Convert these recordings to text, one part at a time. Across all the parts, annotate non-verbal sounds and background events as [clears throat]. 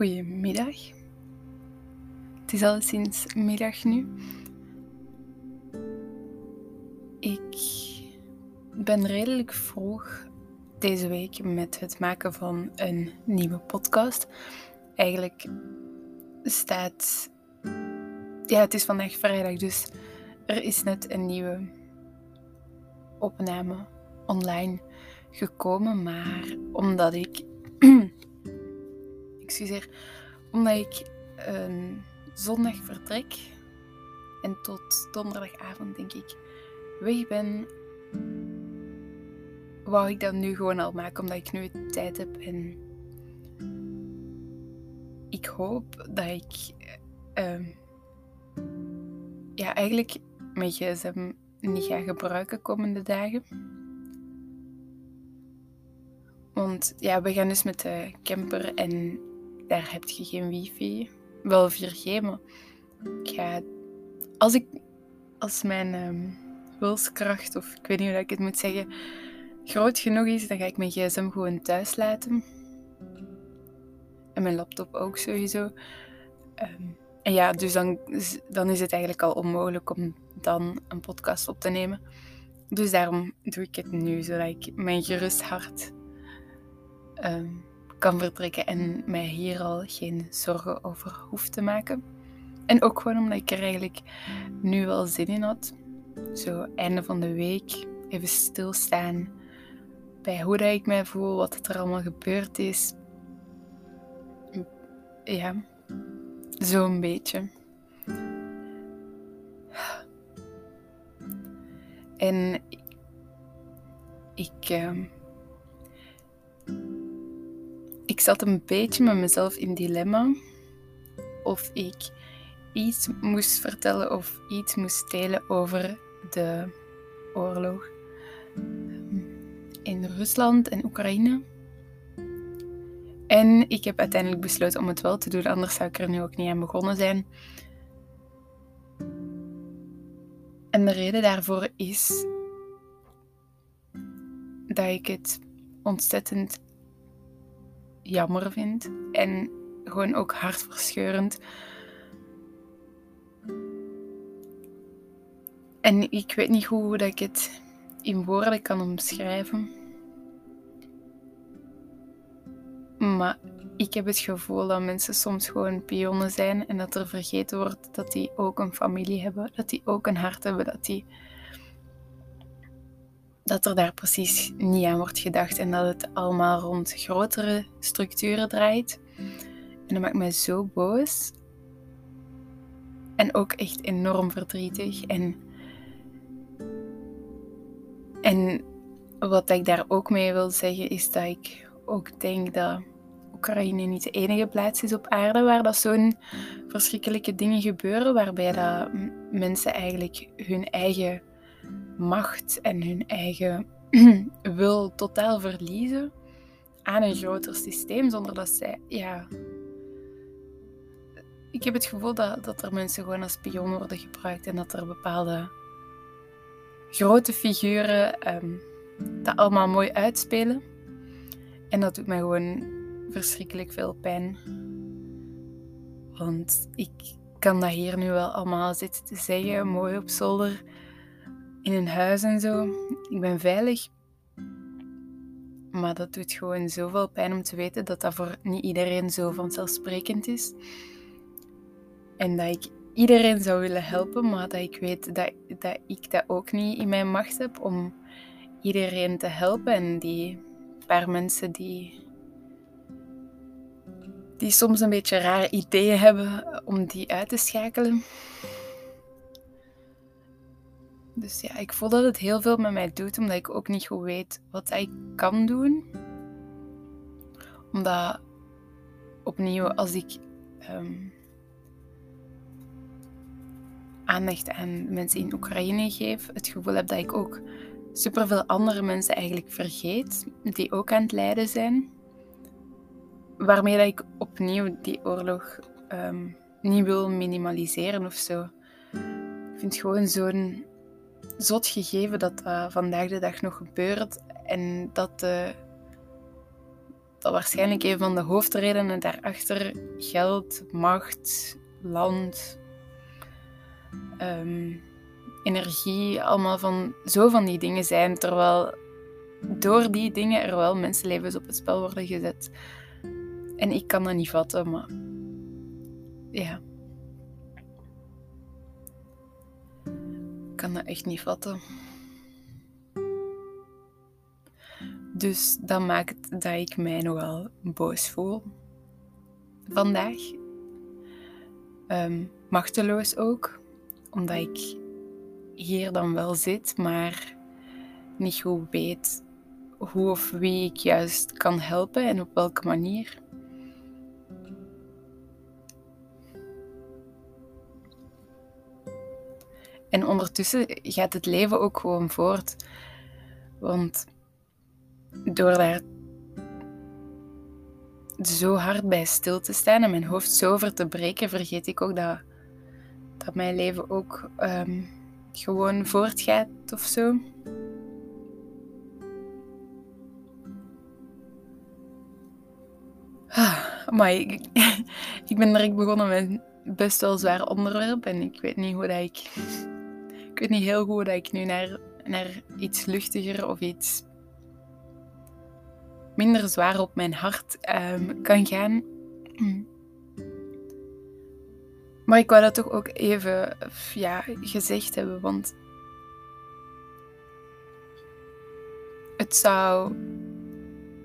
Goedemiddag. Het is al sinds middag nu. Ik ben redelijk vroeg deze week met het maken van een nieuwe podcast. Eigenlijk staat. Ja, het is vandaag vrijdag, dus er is net een nieuwe opname online gekomen. Maar omdat ik. [clears throat] Omdat ik een zondag vertrek en tot donderdagavond, denk ik, weg ben, wou ik dat nu gewoon al maken, omdat ik nu tijd heb en ik hoop dat ik uh, ja, eigenlijk mijn gsm niet ga gebruiken komende dagen. Want ja, we gaan dus met de camper en daar heb je geen wifi. Wel 4G, maar ik ga... Als ik... Als mijn um, wilskracht, of ik weet niet hoe ik het moet zeggen, groot genoeg is, dan ga ik mijn gsm gewoon thuis laten. En mijn laptop ook sowieso. Um, en ja, dus dan, dan is het eigenlijk al onmogelijk om dan een podcast op te nemen. Dus daarom doe ik het nu, zodat ik mijn gerust hart um, kan vertrekken en mij hier al geen zorgen over hoef te maken. En ook gewoon omdat ik er eigenlijk nu wel zin in had. Zo einde van de week even stilstaan bij hoe dat ik mij voel, wat er allemaal gebeurd is. Ja, zo'n beetje. En ik, uh, ik zat een beetje met mezelf in dilemma of ik iets moest vertellen of iets moest delen over de oorlog in Rusland en Oekraïne. En ik heb uiteindelijk besloten om het wel te doen, anders zou ik er nu ook niet aan begonnen zijn. En de reden daarvoor is dat ik het ontzettend jammer vind en gewoon ook hartverscheurend. En ik weet niet hoe dat ik het in woorden kan omschrijven. Maar ik heb het gevoel dat mensen soms gewoon pionnen zijn en dat er vergeten wordt dat die ook een familie hebben, dat die ook een hart hebben, dat die dat er daar precies niet aan wordt gedacht en dat het allemaal rond grotere structuren draait. En dat maakt mij zo boos. En ook echt enorm verdrietig. En, en wat ik daar ook mee wil zeggen is dat ik ook denk dat Oekraïne niet de enige plaats is op aarde waar dat zo'n verschrikkelijke dingen gebeuren, waarbij dat mensen eigenlijk hun eigen macht en hun eigen [clears throat] wil totaal verliezen aan een groter systeem, zonder dat zij, ja. Ik heb het gevoel dat, dat er mensen gewoon als spion worden gebruikt en dat er bepaalde grote figuren um, dat allemaal mooi uitspelen. En dat doet mij gewoon verschrikkelijk veel pijn. Want ik kan dat hier nu wel allemaal zitten te zeggen, mooi op zolder in een huis en zo. Ik ben veilig. Maar dat doet gewoon zoveel pijn om te weten dat dat voor niet iedereen zo vanzelfsprekend is. En dat ik iedereen zou willen helpen, maar dat ik weet dat, dat ik dat ook niet in mijn macht heb om iedereen te helpen. En die paar mensen die, die soms een beetje rare ideeën hebben, om die uit te schakelen. Dus ja, ik voel dat het heel veel met mij doet, omdat ik ook niet goed weet wat ik kan doen. Omdat, opnieuw, als ik um, aandacht aan mensen in Oekraïne geef, het gevoel heb dat ik ook superveel andere mensen eigenlijk vergeet, die ook aan het lijden zijn. Waarmee dat ik opnieuw die oorlog um, niet wil minimaliseren of zo. Ik vind gewoon zo'n zot gegeven dat dat vandaag de dag nog gebeurt en dat de, dat waarschijnlijk een van de hoofdredenen daarachter geld, macht, land, ehm, energie, allemaal van zo van die dingen zijn. Terwijl door die dingen er wel mensenlevens op het spel worden gezet. En ik kan dat niet vatten, maar ja. Kan dat echt niet vatten. Dus dat maakt dat ik mij nogal boos voel. Vandaag. Um, machteloos ook, omdat ik hier dan wel zit, maar niet goed weet hoe of wie ik juist kan helpen en op welke manier. En ondertussen gaat het leven ook gewoon voort. Want door daar zo hard bij stil te staan en mijn hoofd zo over te breken, vergeet ik ook dat, dat mijn leven ook um, gewoon voortgaat of zo. Ah, maar ik, [laughs] ik ben direct begonnen met best wel zwaar onderwerp en ik weet niet hoe dat ik. Ik weet niet heel goed dat ik nu naar, naar iets luchtiger of iets minder zwaar op mijn hart um, kan gaan. [clears throat] Maar ik wou dat toch ook even ja, gezegd hebben, want het zou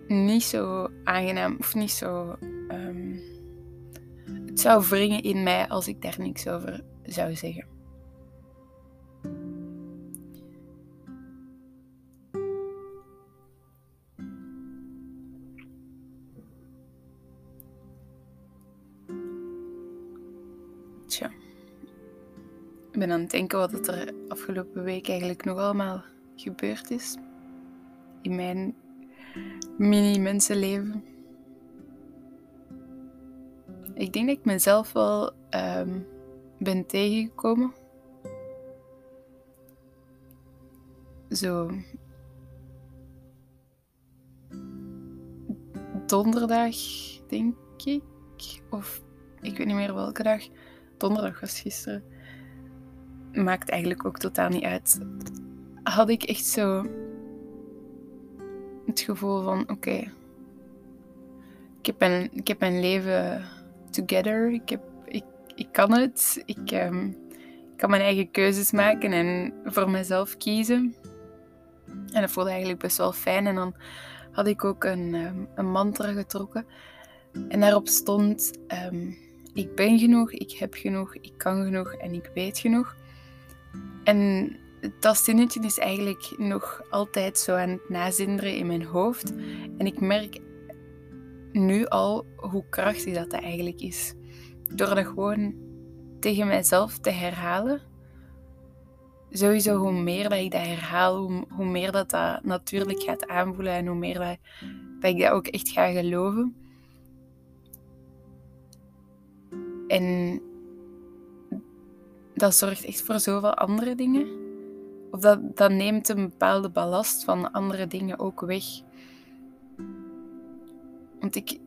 niet zo aangenaam of niet zo. Um, het zou wringen in mij als ik daar niks over zou zeggen. Ik ben aan het denken wat er afgelopen week eigenlijk nog allemaal gebeurd is. In mijn mini-mensenleven. Ik denk dat ik mezelf wel um, ben tegengekomen. Zo. Donderdag, denk ik. Of ik weet niet meer welke dag. Donderdag was gisteren maakt eigenlijk ook totaal niet uit. Had ik echt zo het gevoel van: oké, ik, heb ik heb mijn leven together. Ik, heb, ik, ik kan het. Ik, um, ik kan mijn eigen keuzes maken en voor mezelf kiezen. En dat voelde eigenlijk best wel fijn. En dan had ik ook een, um, een mantra getrokken. En daarop stond: um, Ik ben genoeg, ik heb genoeg, ik kan genoeg en ik weet genoeg. En dat zinnetje is eigenlijk nog altijd zo aan het nazinderen in mijn hoofd. En ik merk nu al hoe krachtig dat, dat eigenlijk is. Door dat gewoon tegen mijzelf te herhalen. Sowieso, hoe meer dat ik dat herhaal, hoe, meer dat dat natuurlijk gaat aanvoelen en hoe meer dat, dat ik dat ook echt ga geloven. En dat zorgt echt voor zoveel andere dingen. Of dat, dat neemt een bepaalde ballast van andere dingen ook weg. Want ik,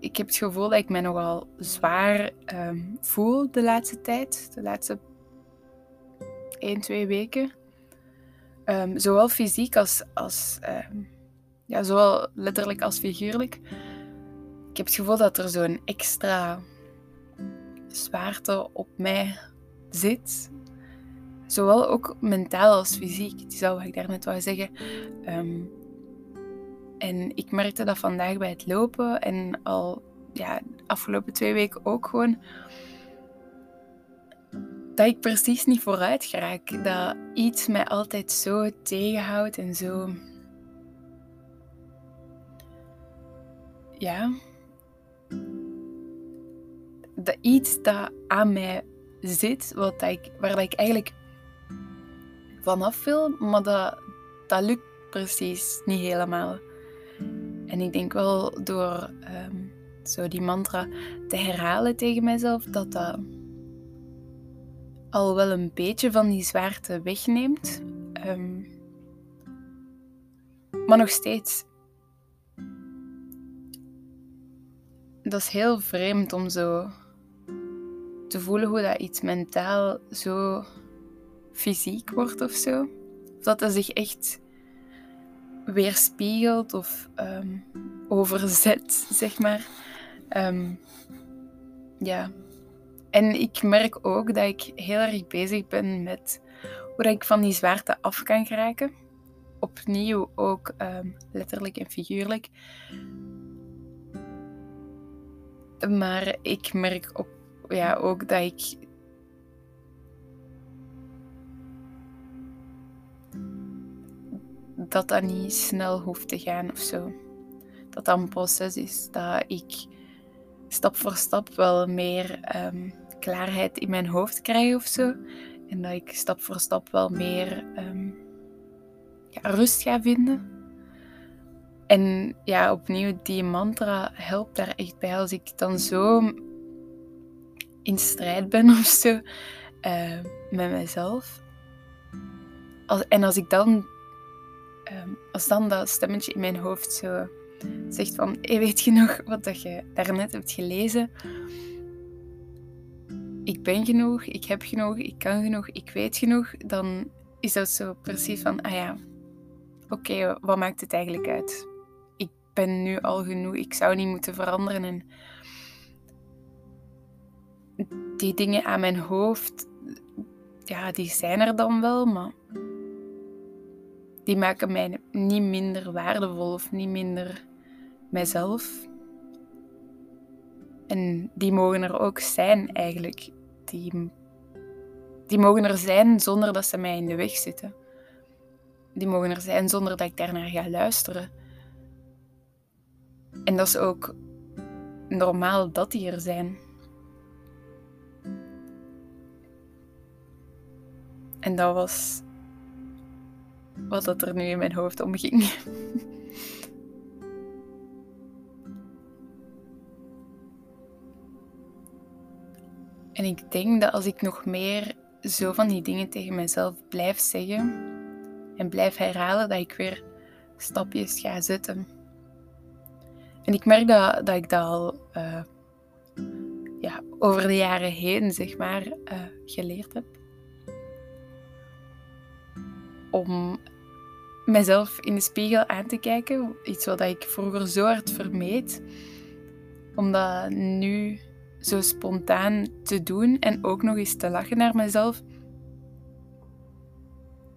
ik heb het gevoel dat ik me nogal zwaar ehm, voel de laatste tijd. De laatste 1, 2 weken. Um, zowel fysiek als, als um, ja, zowel letterlijk als figuurlijk. Ik heb het gevoel dat er zo'n extra zwaarte op mij zit. Zowel ook mentaal als fysiek. Is al wat ik daarnet wou zeggen. Ehm, en ik merkte dat vandaag bij het lopen en al ja, de afgelopen twee weken ook gewoon. Dat ik precies niet vooruit geraak. Dat iets mij altijd zo tegenhoudt en zo. Ja. Dat iets dat aan mij zit, wat ik, waar ik eigenlijk vanaf wil, maar dat, dat lukt precies niet helemaal. En ik denk wel door ehm, zo die mantra te herhalen tegen mezelf, dat dat al wel een beetje van die zwaarte wegneemt. Um, maar nog steeds dat is heel vreemd om zo te voelen hoe dat iets mentaal zo fysiek wordt of zo. Of dat dat zich echt weerspiegelt of ehm, overzet, zeg maar. Ehm, ja. En ik merk ook dat ik heel erg bezig ben met hoe dat ik van die zwaarte af kan geraken. Opnieuw ook ehm, letterlijk en figuurlijk. Maar ik merk op, ja, ook dat ik dat dat niet snel hoeft te gaan of zo. Dat dat een proces is. Dat ik stap voor stap wel meer ehm, klaarheid in mijn hoofd krijg of zo. En dat ik stap voor stap wel meer ehm, ja, rust ga vinden. En ja, opnieuw, die mantra helpt daar echt bij. Als ik dan zo in strijd ben [laughs] of zo uh, met mezelf. Als, en als ik dan, um, als dan dat stemmetje in mijn hoofd zo zegt van, hey, weet je nog wat dat je daarnet hebt gelezen? Ik ben genoeg, ik heb genoeg, ik kan genoeg, ik weet genoeg. Dan is dat zo precies van, ah ja, oké, wat maakt het eigenlijk uit? Ik ben nu al genoeg, ik zou niet moeten veranderen. En die dingen aan mijn hoofd, ja, die zijn er dan wel, maar die maken mij niet minder waardevol of niet minder mijzelf. En die mogen er ook zijn eigenlijk. Die, die mogen er zijn zonder dat ze mij in de weg zitten. Die mogen er zijn zonder dat ik daarnaar ga luisteren. En dat is ook normaal dat die er zijn. En dat was wat dat er nu in mijn hoofd omging. [laughs] En ik denk dat als ik nog meer zo van die dingen tegen mezelf blijf zeggen en blijf herhalen, dat ik weer stapjes ga zetten. En ik merk dat, dat ik dat al uh, ja, over de jaren heen, zeg maar, uh, geleerd heb. Om mezelf in de spiegel aan te kijken. Iets wat ik vroeger zo hard vermeed. Omdat nu zo spontaan te doen en ook nog eens te lachen naar mezelf.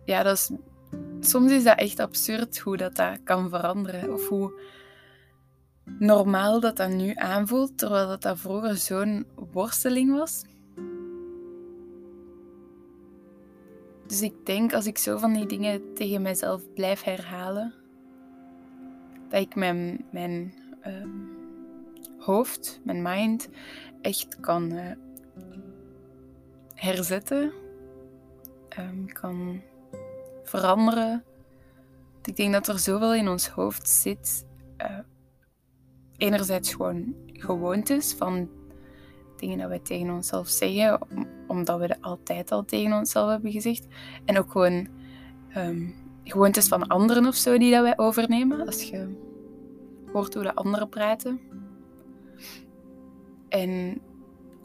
Ja, dat is, soms is dat echt absurd hoe dat, dat kan veranderen. Of hoe normaal dat dat nu aanvoelt, terwijl dat, dat vroeger zo'n worsteling was. Dus ik denk als ik zo van die dingen tegen mezelf blijf herhalen, dat ik mijn, mijn uh, hoofd, mijn mind, echt kan uh, herzetten, um, kan veranderen. Ik denk dat er zoveel in ons hoofd zit. Uh, enerzijds gewoon gewoontes van dingen dat wij tegen onszelf zeggen, omdat we dat altijd al tegen onszelf hebben gezegd. En ook gewoon um, gewoontes van anderen of zo die dat wij overnemen. Als je hoort hoe de anderen praten. En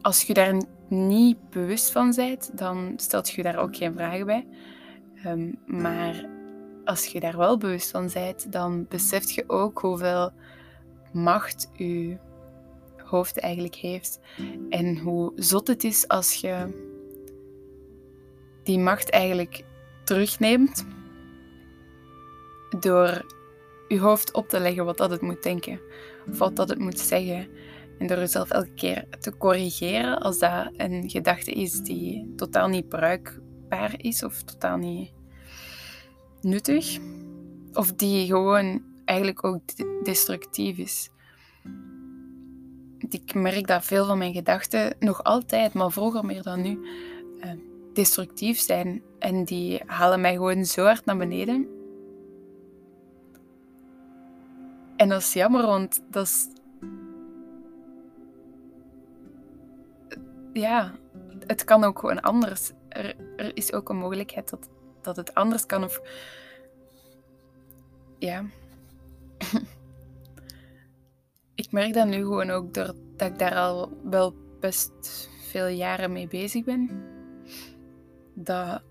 als je daar niet bewust van bent, dan stelt je daar ook geen vragen bij. Um, maar als je daar wel bewust van bent, dan beseft je ook hoeveel macht je hoofd eigenlijk heeft. En hoe zot het is als je die macht eigenlijk terugneemt door je hoofd op te leggen wat dat het moet denken of wat dat het moet zeggen. En door jezelf elke keer te corrigeren als dat een gedachte is die totaal niet bruikbaar is of totaal niet nuttig. Of die gewoon eigenlijk ook destructief is. Ik merk dat veel van mijn gedachten nog altijd, maar vroeger meer dan nu, eh, destructief zijn. En die halen mij gewoon zo hard naar beneden. En dat is jammer, want dat is ja, het kan ook gewoon anders. Er, er is ook een mogelijkheid dat, dat het anders kan. Of ja. Ik merk dat nu gewoon ook doordat ik daar al wel best veel jaren mee bezig ben. Dat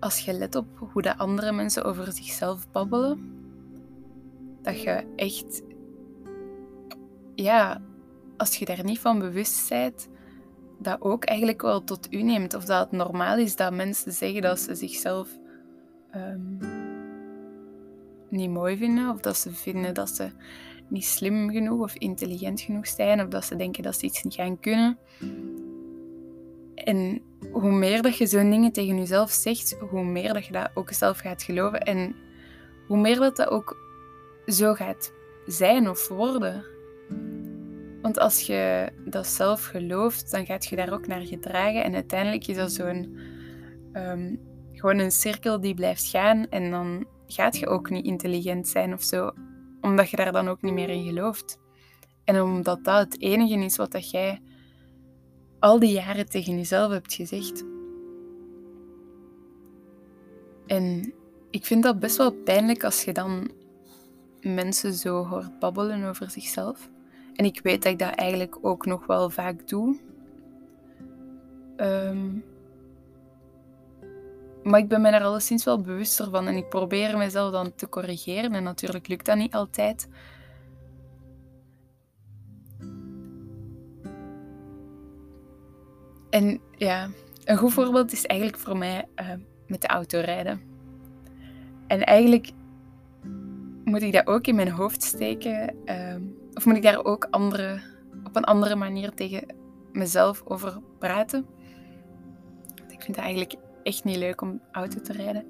als je let op hoe de andere mensen over zichzelf babbelen, dat je echt, ja, als je daar niet van bewust bent, dat ook eigenlijk wel tot u neemt. Of dat het normaal is dat mensen zeggen dat ze zichzelf um, niet mooi vinden, of dat ze vinden dat ze niet slim genoeg of intelligent genoeg zijn, of dat ze denken dat ze iets niet gaan kunnen. En hoe meer dat je zo'n dingen tegen jezelf zegt, hoe meer dat je dat ook zelf gaat geloven. En hoe meer dat dat ook zo gaat zijn of worden. Want als je dat zelf gelooft, dan gaat je daar ook naar gedragen. En uiteindelijk is dat zo'n um, gewoon een cirkel die blijft gaan. En dan gaat je ook niet intelligent zijn of zo, omdat je daar dan ook niet meer in gelooft. En omdat dat het enige is wat dat jij al die jaren tegen jezelf hebt gezegd. En ik vind dat best wel pijnlijk als je dan mensen zo hoort babbelen over zichzelf. En ik weet dat ik dat eigenlijk ook nog wel vaak doe. Um, maar ik ben me daar alleszins wel bewuster van en ik probeer mezelf dan te corrigeren. En natuurlijk lukt dat niet altijd. En ja, een goed voorbeeld is eigenlijk voor mij uh, met de autorijden. En eigenlijk moet ik dat ook in mijn hoofd steken. Uh, of moet ik daar ook andere, op een andere manier tegen mezelf over praten. Ik vind het eigenlijk echt niet leuk om auto te rijden.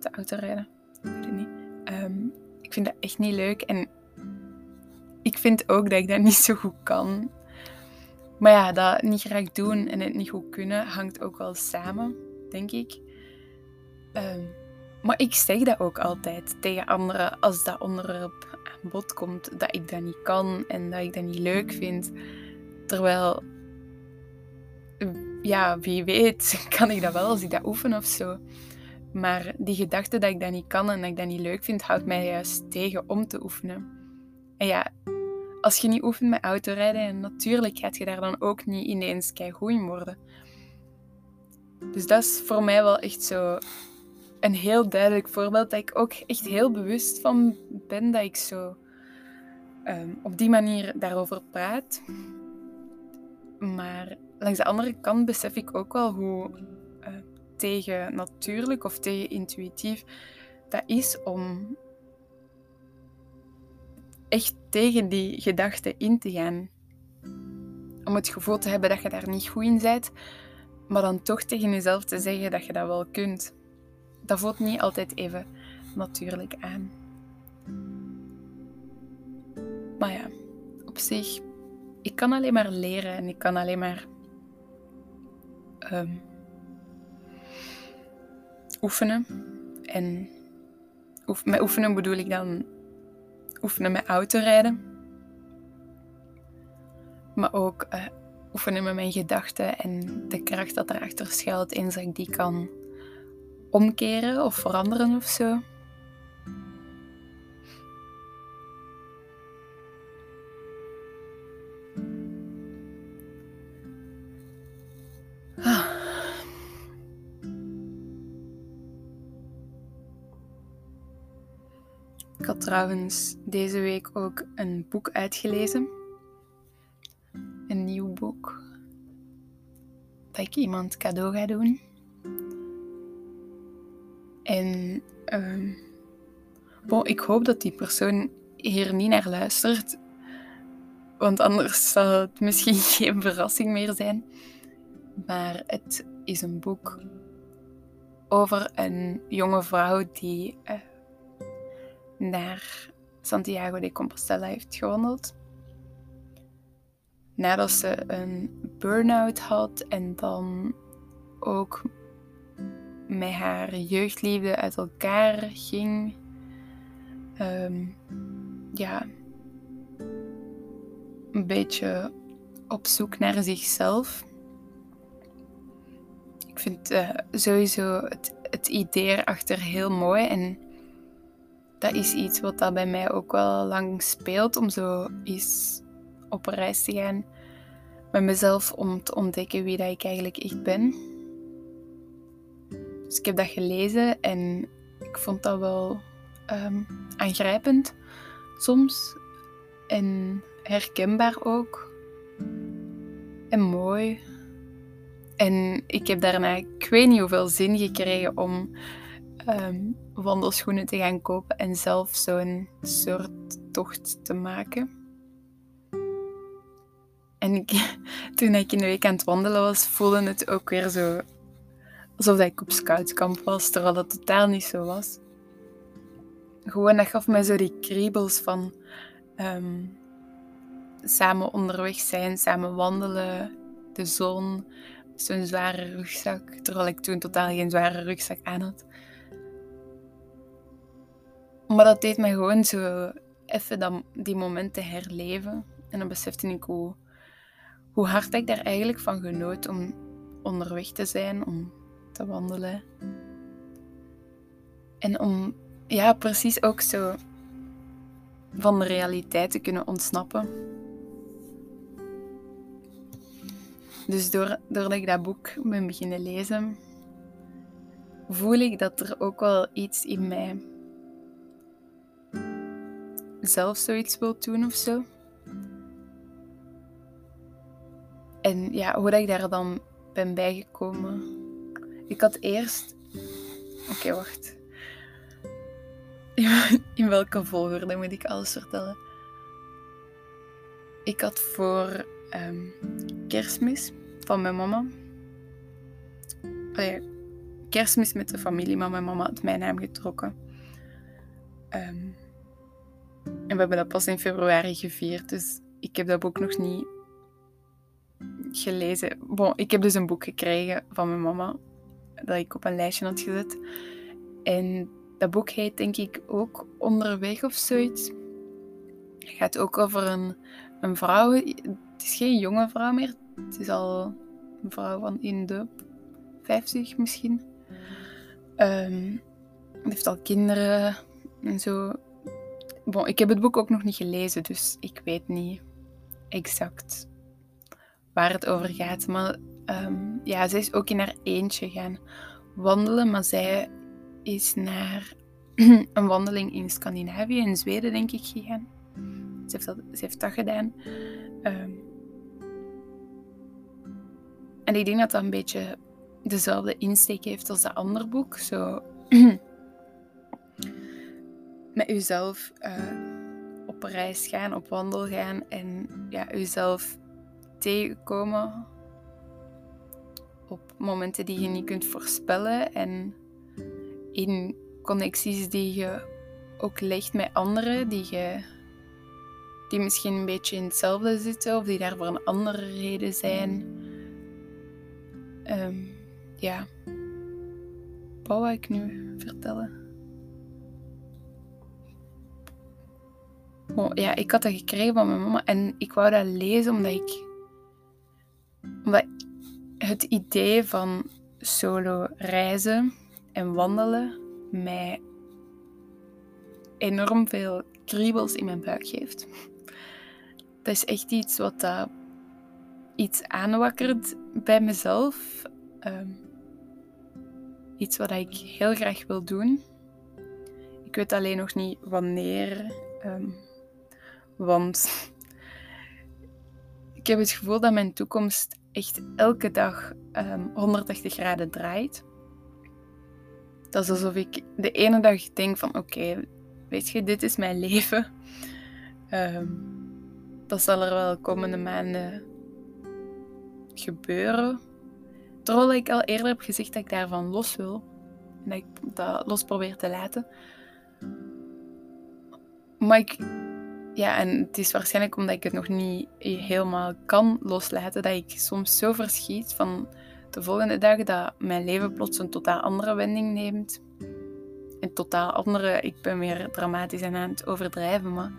Te auto rijden. Ik weet het niet. Ehm, ik vind dat echt niet leuk. En ik vind ook dat ik dat niet zo goed kan. Maar ja, dat niet graag doen en het niet goed kunnen hangt ook wel samen, denk ik. Ehm, maar ik zeg dat ook altijd tegen anderen als dat onderwerp aan bod komt, dat ik dat niet kan en dat ik dat niet leuk vind. Terwijl ja, wie weet, [laughs] kan ik dat wel als ik dat oefen of zo. Maar die gedachte dat ik dat niet kan en dat ik dat niet leuk vind, houdt mij juist tegen om te oefenen. En ja, als je niet oefent met autorijden, en natuurlijk gaat je daar dan ook niet ineens goed in worden. Dus dat is voor mij wel echt zo een heel duidelijk voorbeeld dat ik ook echt heel bewust van ben dat ik zo ehm, op die manier daarover praat. Maar langs de andere kant besef ik ook wel hoe uh, tegen natuurlijk of tegen intuïtief dat is om echt tegen die gedachten in te gaan. Om het gevoel te hebben dat je daar niet goed in bent, maar dan toch tegen jezelf te zeggen dat je dat wel kunt. Dat voelt niet altijd even natuurlijk aan. Maar ja, op zich, ik kan alleen maar leren en ik kan alleen maar um, oefenen. En met oefenen bedoel ik dan oefenen met autorijden. Maar ook uh, oefenen met mijn gedachten en de kracht dat erachter schuilt, ik die kan omkeren of veranderen of zo. Trouwens deze week ook een boek uitgelezen. Een nieuw boek. Dat ik iemand cadeau ga doen. En bon, ik hoop dat die persoon hier niet naar luistert. Want anders zal het misschien [laughs] geen verrassing meer zijn. Maar het is een boek over een jonge vrouw die uh, naar Santiago de Compostela heeft gewandeld. Nadat ze een burn-out had en dan ook met haar jeugdliefde uit elkaar ging. Um, ja, een beetje op zoek naar zichzelf. Ik vind uh, sowieso het, het idee erachter heel mooi en is iets wat dat bij mij ook wel lang speelt. Om zo eens op reis te gaan met mezelf om te ontdekken wie dat ik eigenlijk echt ben. Dus ik heb dat gelezen en ik vond dat wel ehm, aangrijpend soms. En herkenbaar ook. En mooi. En ik heb daarna, ik weet niet hoeveel zin gekregen om um, wandelschoenen te gaan kopen en zelf zo'n soort tocht te maken. En ik, [laughs] toen ik in de week aan het wandelen was, voelde het ook weer zo alsof ik op scoutskamp was, terwijl dat totaal niet zo was. Gewoon, dat gaf mij zo die kriebels van ehm, samen onderweg zijn, samen wandelen, de zon, zo'n zware rugzak, terwijl ik toen totaal geen zware rugzak aan had. Maar dat deed mij gewoon zo even dat, die momenten herleven. En dan besefte ik hoe, hoe hard ik daar eigenlijk van genoot om onderweg te zijn, om te wandelen. En om, ja, precies ook zo van de realiteit te kunnen ontsnappen. Dus door, doordat ik dat boek ben beginnen lezen, voel ik dat er ook wel iets in mij zelf zoiets wil doen of zo. En ja, hoe dat ik daar dan ben bijgekomen. Ik had eerst. Oké, wacht. [laughs] In welke volgorde moet ik alles vertellen? Ik had voor um, kerstmis van mijn mama. Kerstmis met de familie, maar mijn mama had mijn naam getrokken. Um, en we hebben dat pas in februari gevierd, dus ik heb dat boek nog niet gelezen. Ik heb dus een boek gekregen van mijn mama, dat ik op een lijstje had gezet. En dat boek heet denk ik ook Onderweg of zoiets. Het gaat ook over een, een vrouw. Het is geen jonge vrouw meer. Het is al een vrouw van in de 50 misschien. Um, heeft al kinderen en zo. Bon, ik heb het boek ook nog niet gelezen, dus ik weet niet exact waar het over gaat. Maar um, ja, zij is ook in haar eentje gaan wandelen, maar zij is naar [clears throat] een wandeling in Scandinavië, in Zweden denk ik, gegaan. Ze heeft dat, ze heeft dat gedaan. Um, en ik denk dat dat een beetje dezelfde insteek heeft als dat andere boek. Zo [clears throat] met uzelf uh, op reis gaan, op wandel gaan en ja, uzelf tegenkomen op momenten die je niet kunt voorspellen en in connecties die je ook legt met anderen die, je, die misschien een beetje in hetzelfde zitten of die daar voor een andere reden zijn. Um, ja, wat wil ik nu vertellen? Ja, ik had dat gekregen van mijn mama en ik wou dat lezen omdat ik, omdat het idee van solo reizen en wandelen mij enorm veel kriebels in mijn buik geeft. Dat is echt iets wat dat iets aanwakkert bij mezelf. Ehm, iets wat ik heel graag wil doen. Ik weet alleen nog niet wanneer. Um, want ik heb het gevoel dat mijn toekomst echt elke dag um, ehm, 180 graden draait. Dat is alsof ik de ene dag denk van oké, weet je, dit is mijn leven. Um, dat zal er wel de komende maanden gebeuren. Terwijl ik al eerder heb gezegd dat ik daarvan los wil. En dat ik dat los probeer te laten. Maar ik ja, en het is waarschijnlijk omdat ik het nog niet helemaal kan loslaten, dat ik soms zo verschiet van de volgende dag dat mijn leven plots een totaal andere wending neemt. Een totaal andere, ik ben weer dramatisch en aan het overdrijven, maar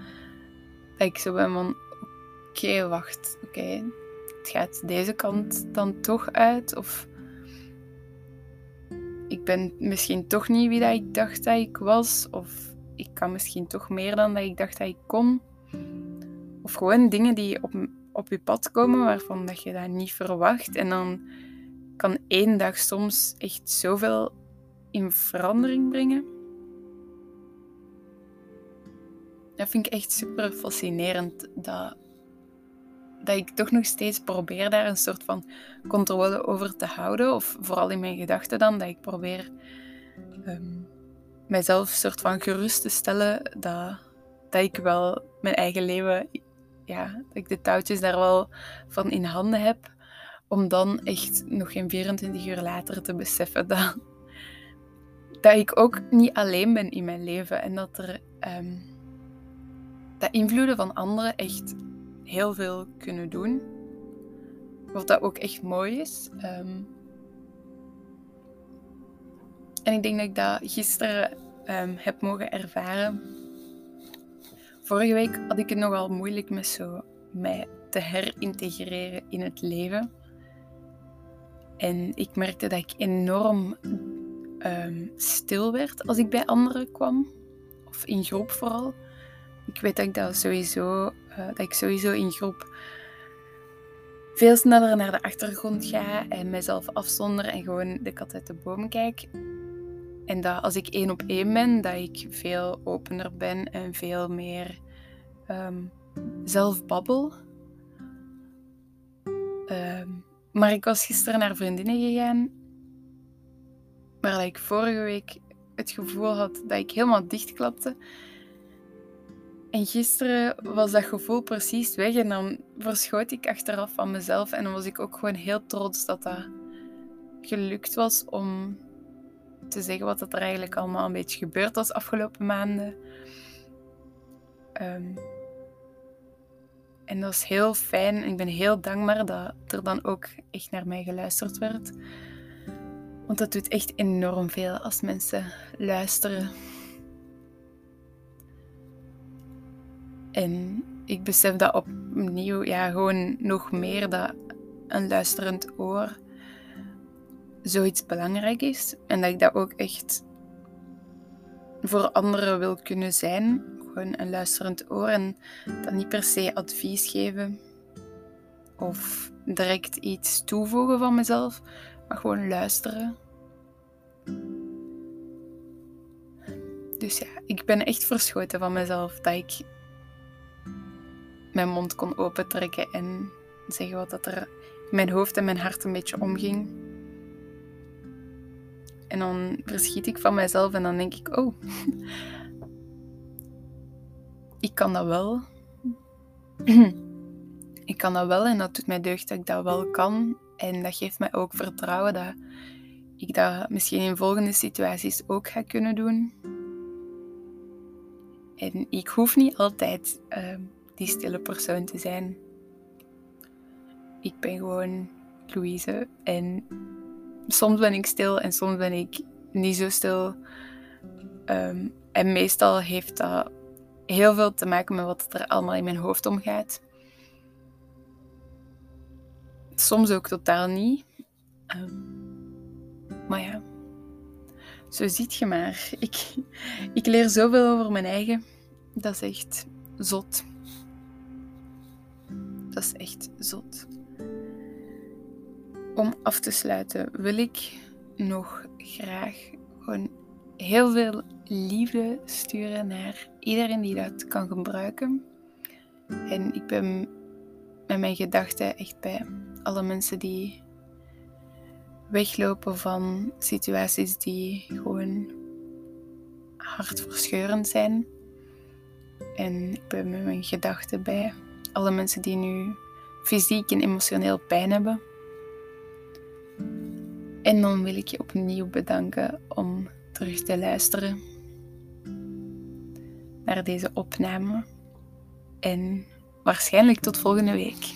dat ik zo ben van, oké, wacht, oké, het gaat deze kant dan toch uit, of ik ben misschien toch niet wie dat ik dacht dat ik was, of ik kan misschien toch meer dan dat ik dacht dat ik kon. Of gewoon dingen die op, op je pad komen waarvan dat je dat niet verwacht. En dan kan één dag soms echt zoveel in verandering brengen. Dat vind ik echt super fascinerend. Dat, dat ik toch nog steeds probeer daar een soort van controle over te houden. Of vooral in mijn gedachten dan. Dat ik probeer um, mijzelf soort van gerust te stellen. Dat, dat ik wel mijn eigen leven, ja, dat ik de touwtjes daar wel van in handen heb. Om dan echt nog geen 24 uur later te beseffen [laughs] dat, dat ik ook niet alleen ben in mijn leven. En dat er um, dat invloeden van anderen echt heel veel kunnen doen. Wat dat ook echt mooi is. Um, en ik denk dat ik dat gisteren um, heb mogen ervaren Vorige week had ik het nogal moeilijk met zo mij te herintegreren in het leven. En ik merkte dat ik enorm um, stil werd als ik bij anderen kwam. Of in groep vooral. Ik weet dat ik dat sowieso, uh, dat ik sowieso in groep veel sneller naar de achtergrond ga en mezelf afzonder en gewoon de kat uit de boom kijk. En dat als ik één op één ben, dat ik veel opener ben en veel meer um, zelf babbel. Ehm, maar ik was gisteren naar vriendinnen gegaan, waar ik vorige week het gevoel had dat ik helemaal dichtklapte. En gisteren was dat gevoel precies weg en dan verschoot ik achteraf van mezelf en dan was ik ook gewoon heel trots dat dat gelukt was om te zeggen wat er eigenlijk allemaal een beetje gebeurd was afgelopen maanden. Um, en dat is heel fijn. Ik ben heel dankbaar dat er dan ook echt naar mij geluisterd werd. Want dat doet echt enorm veel als mensen luisteren. En ik besef dat opnieuw, ja, gewoon nog meer dat een luisterend oor zoiets belangrijk is. En dat ik dat ook echt voor anderen wil kunnen zijn. Gewoon een luisterend oor en dan niet per se advies geven of direct iets toevoegen van mezelf, maar gewoon luisteren. Dus ja, ik ben echt verschoten van mezelf dat ik mijn mond kon opentrekken en zeggen wat dat er in mijn hoofd en mijn hart een beetje omging. En dan verschiet ik van mezelf en dan denk ik, oh, [laughs] ik kan dat wel. [clears throat] ik kan dat wel en dat doet mij deugd dat ik dat wel kan. En dat geeft mij ook vertrouwen dat ik dat misschien in volgende situaties ook ga kunnen doen. En ik hoef niet altijd uh, die stille persoon te zijn. Ik ben gewoon Louise en soms ben ik stil en soms ben ik niet zo stil. Um, en meestal heeft dat heel veel te maken met wat er allemaal in mijn hoofd omgaat. Soms ook totaal niet. Um, maar ja, zo ziet je maar. Ik, ik leer zoveel over mijn eigen. Dat is echt zot. Dat is echt zot. Om af te sluiten wil ik nog graag gewoon heel veel liefde sturen naar iedereen die dat kan gebruiken. En ik ben met mijn gedachten echt bij alle mensen die weglopen van situaties die gewoon hartverscheurend zijn. En ik ben met mijn gedachten bij alle mensen die nu fysiek en emotioneel pijn hebben. En dan wil ik je opnieuw bedanken om terug te luisteren naar deze opname. En waarschijnlijk tot volgende week.